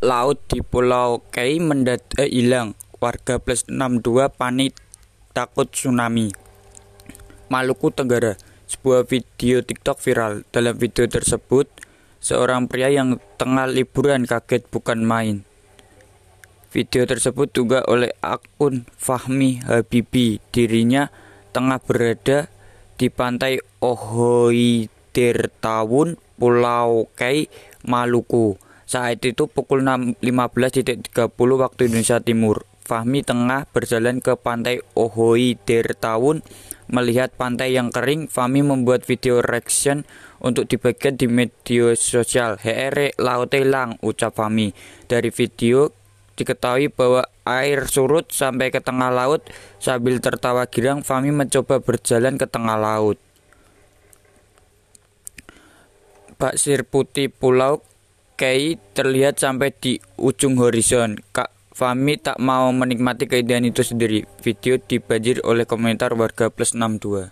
laut di Pulau Kei mendadak hilang. Warga plus 62 panik takut tsunami. Maluku Tenggara. Sebuah video TikTok viral. Dalam video tersebut, seorang pria yang tengah liburan kaget bukan main. Video tersebut juga oleh akun Fahmi Habibi. Dirinya tengah berada di pantai Ohoidirtawun, Pulau Kei, Maluku. Saat itu pukul 15.30 waktu Indonesia Timur. Fahmi tengah berjalan ke pantai Ohoi Dertawun melihat pantai yang kering. Fahmi membuat video reaction untuk dibagikan di media sosial. Here laut lang ucap Fahmi. Dari video diketahui bahwa air surut sampai ke tengah laut. Sambil tertawa girang, Fahmi mencoba berjalan ke tengah laut. Pasir putih pulau Kei terlihat sampai di ujung horizon. Kak Fami tak mau menikmati keindahan itu sendiri. Video dibanjir oleh komentar warga plus 62.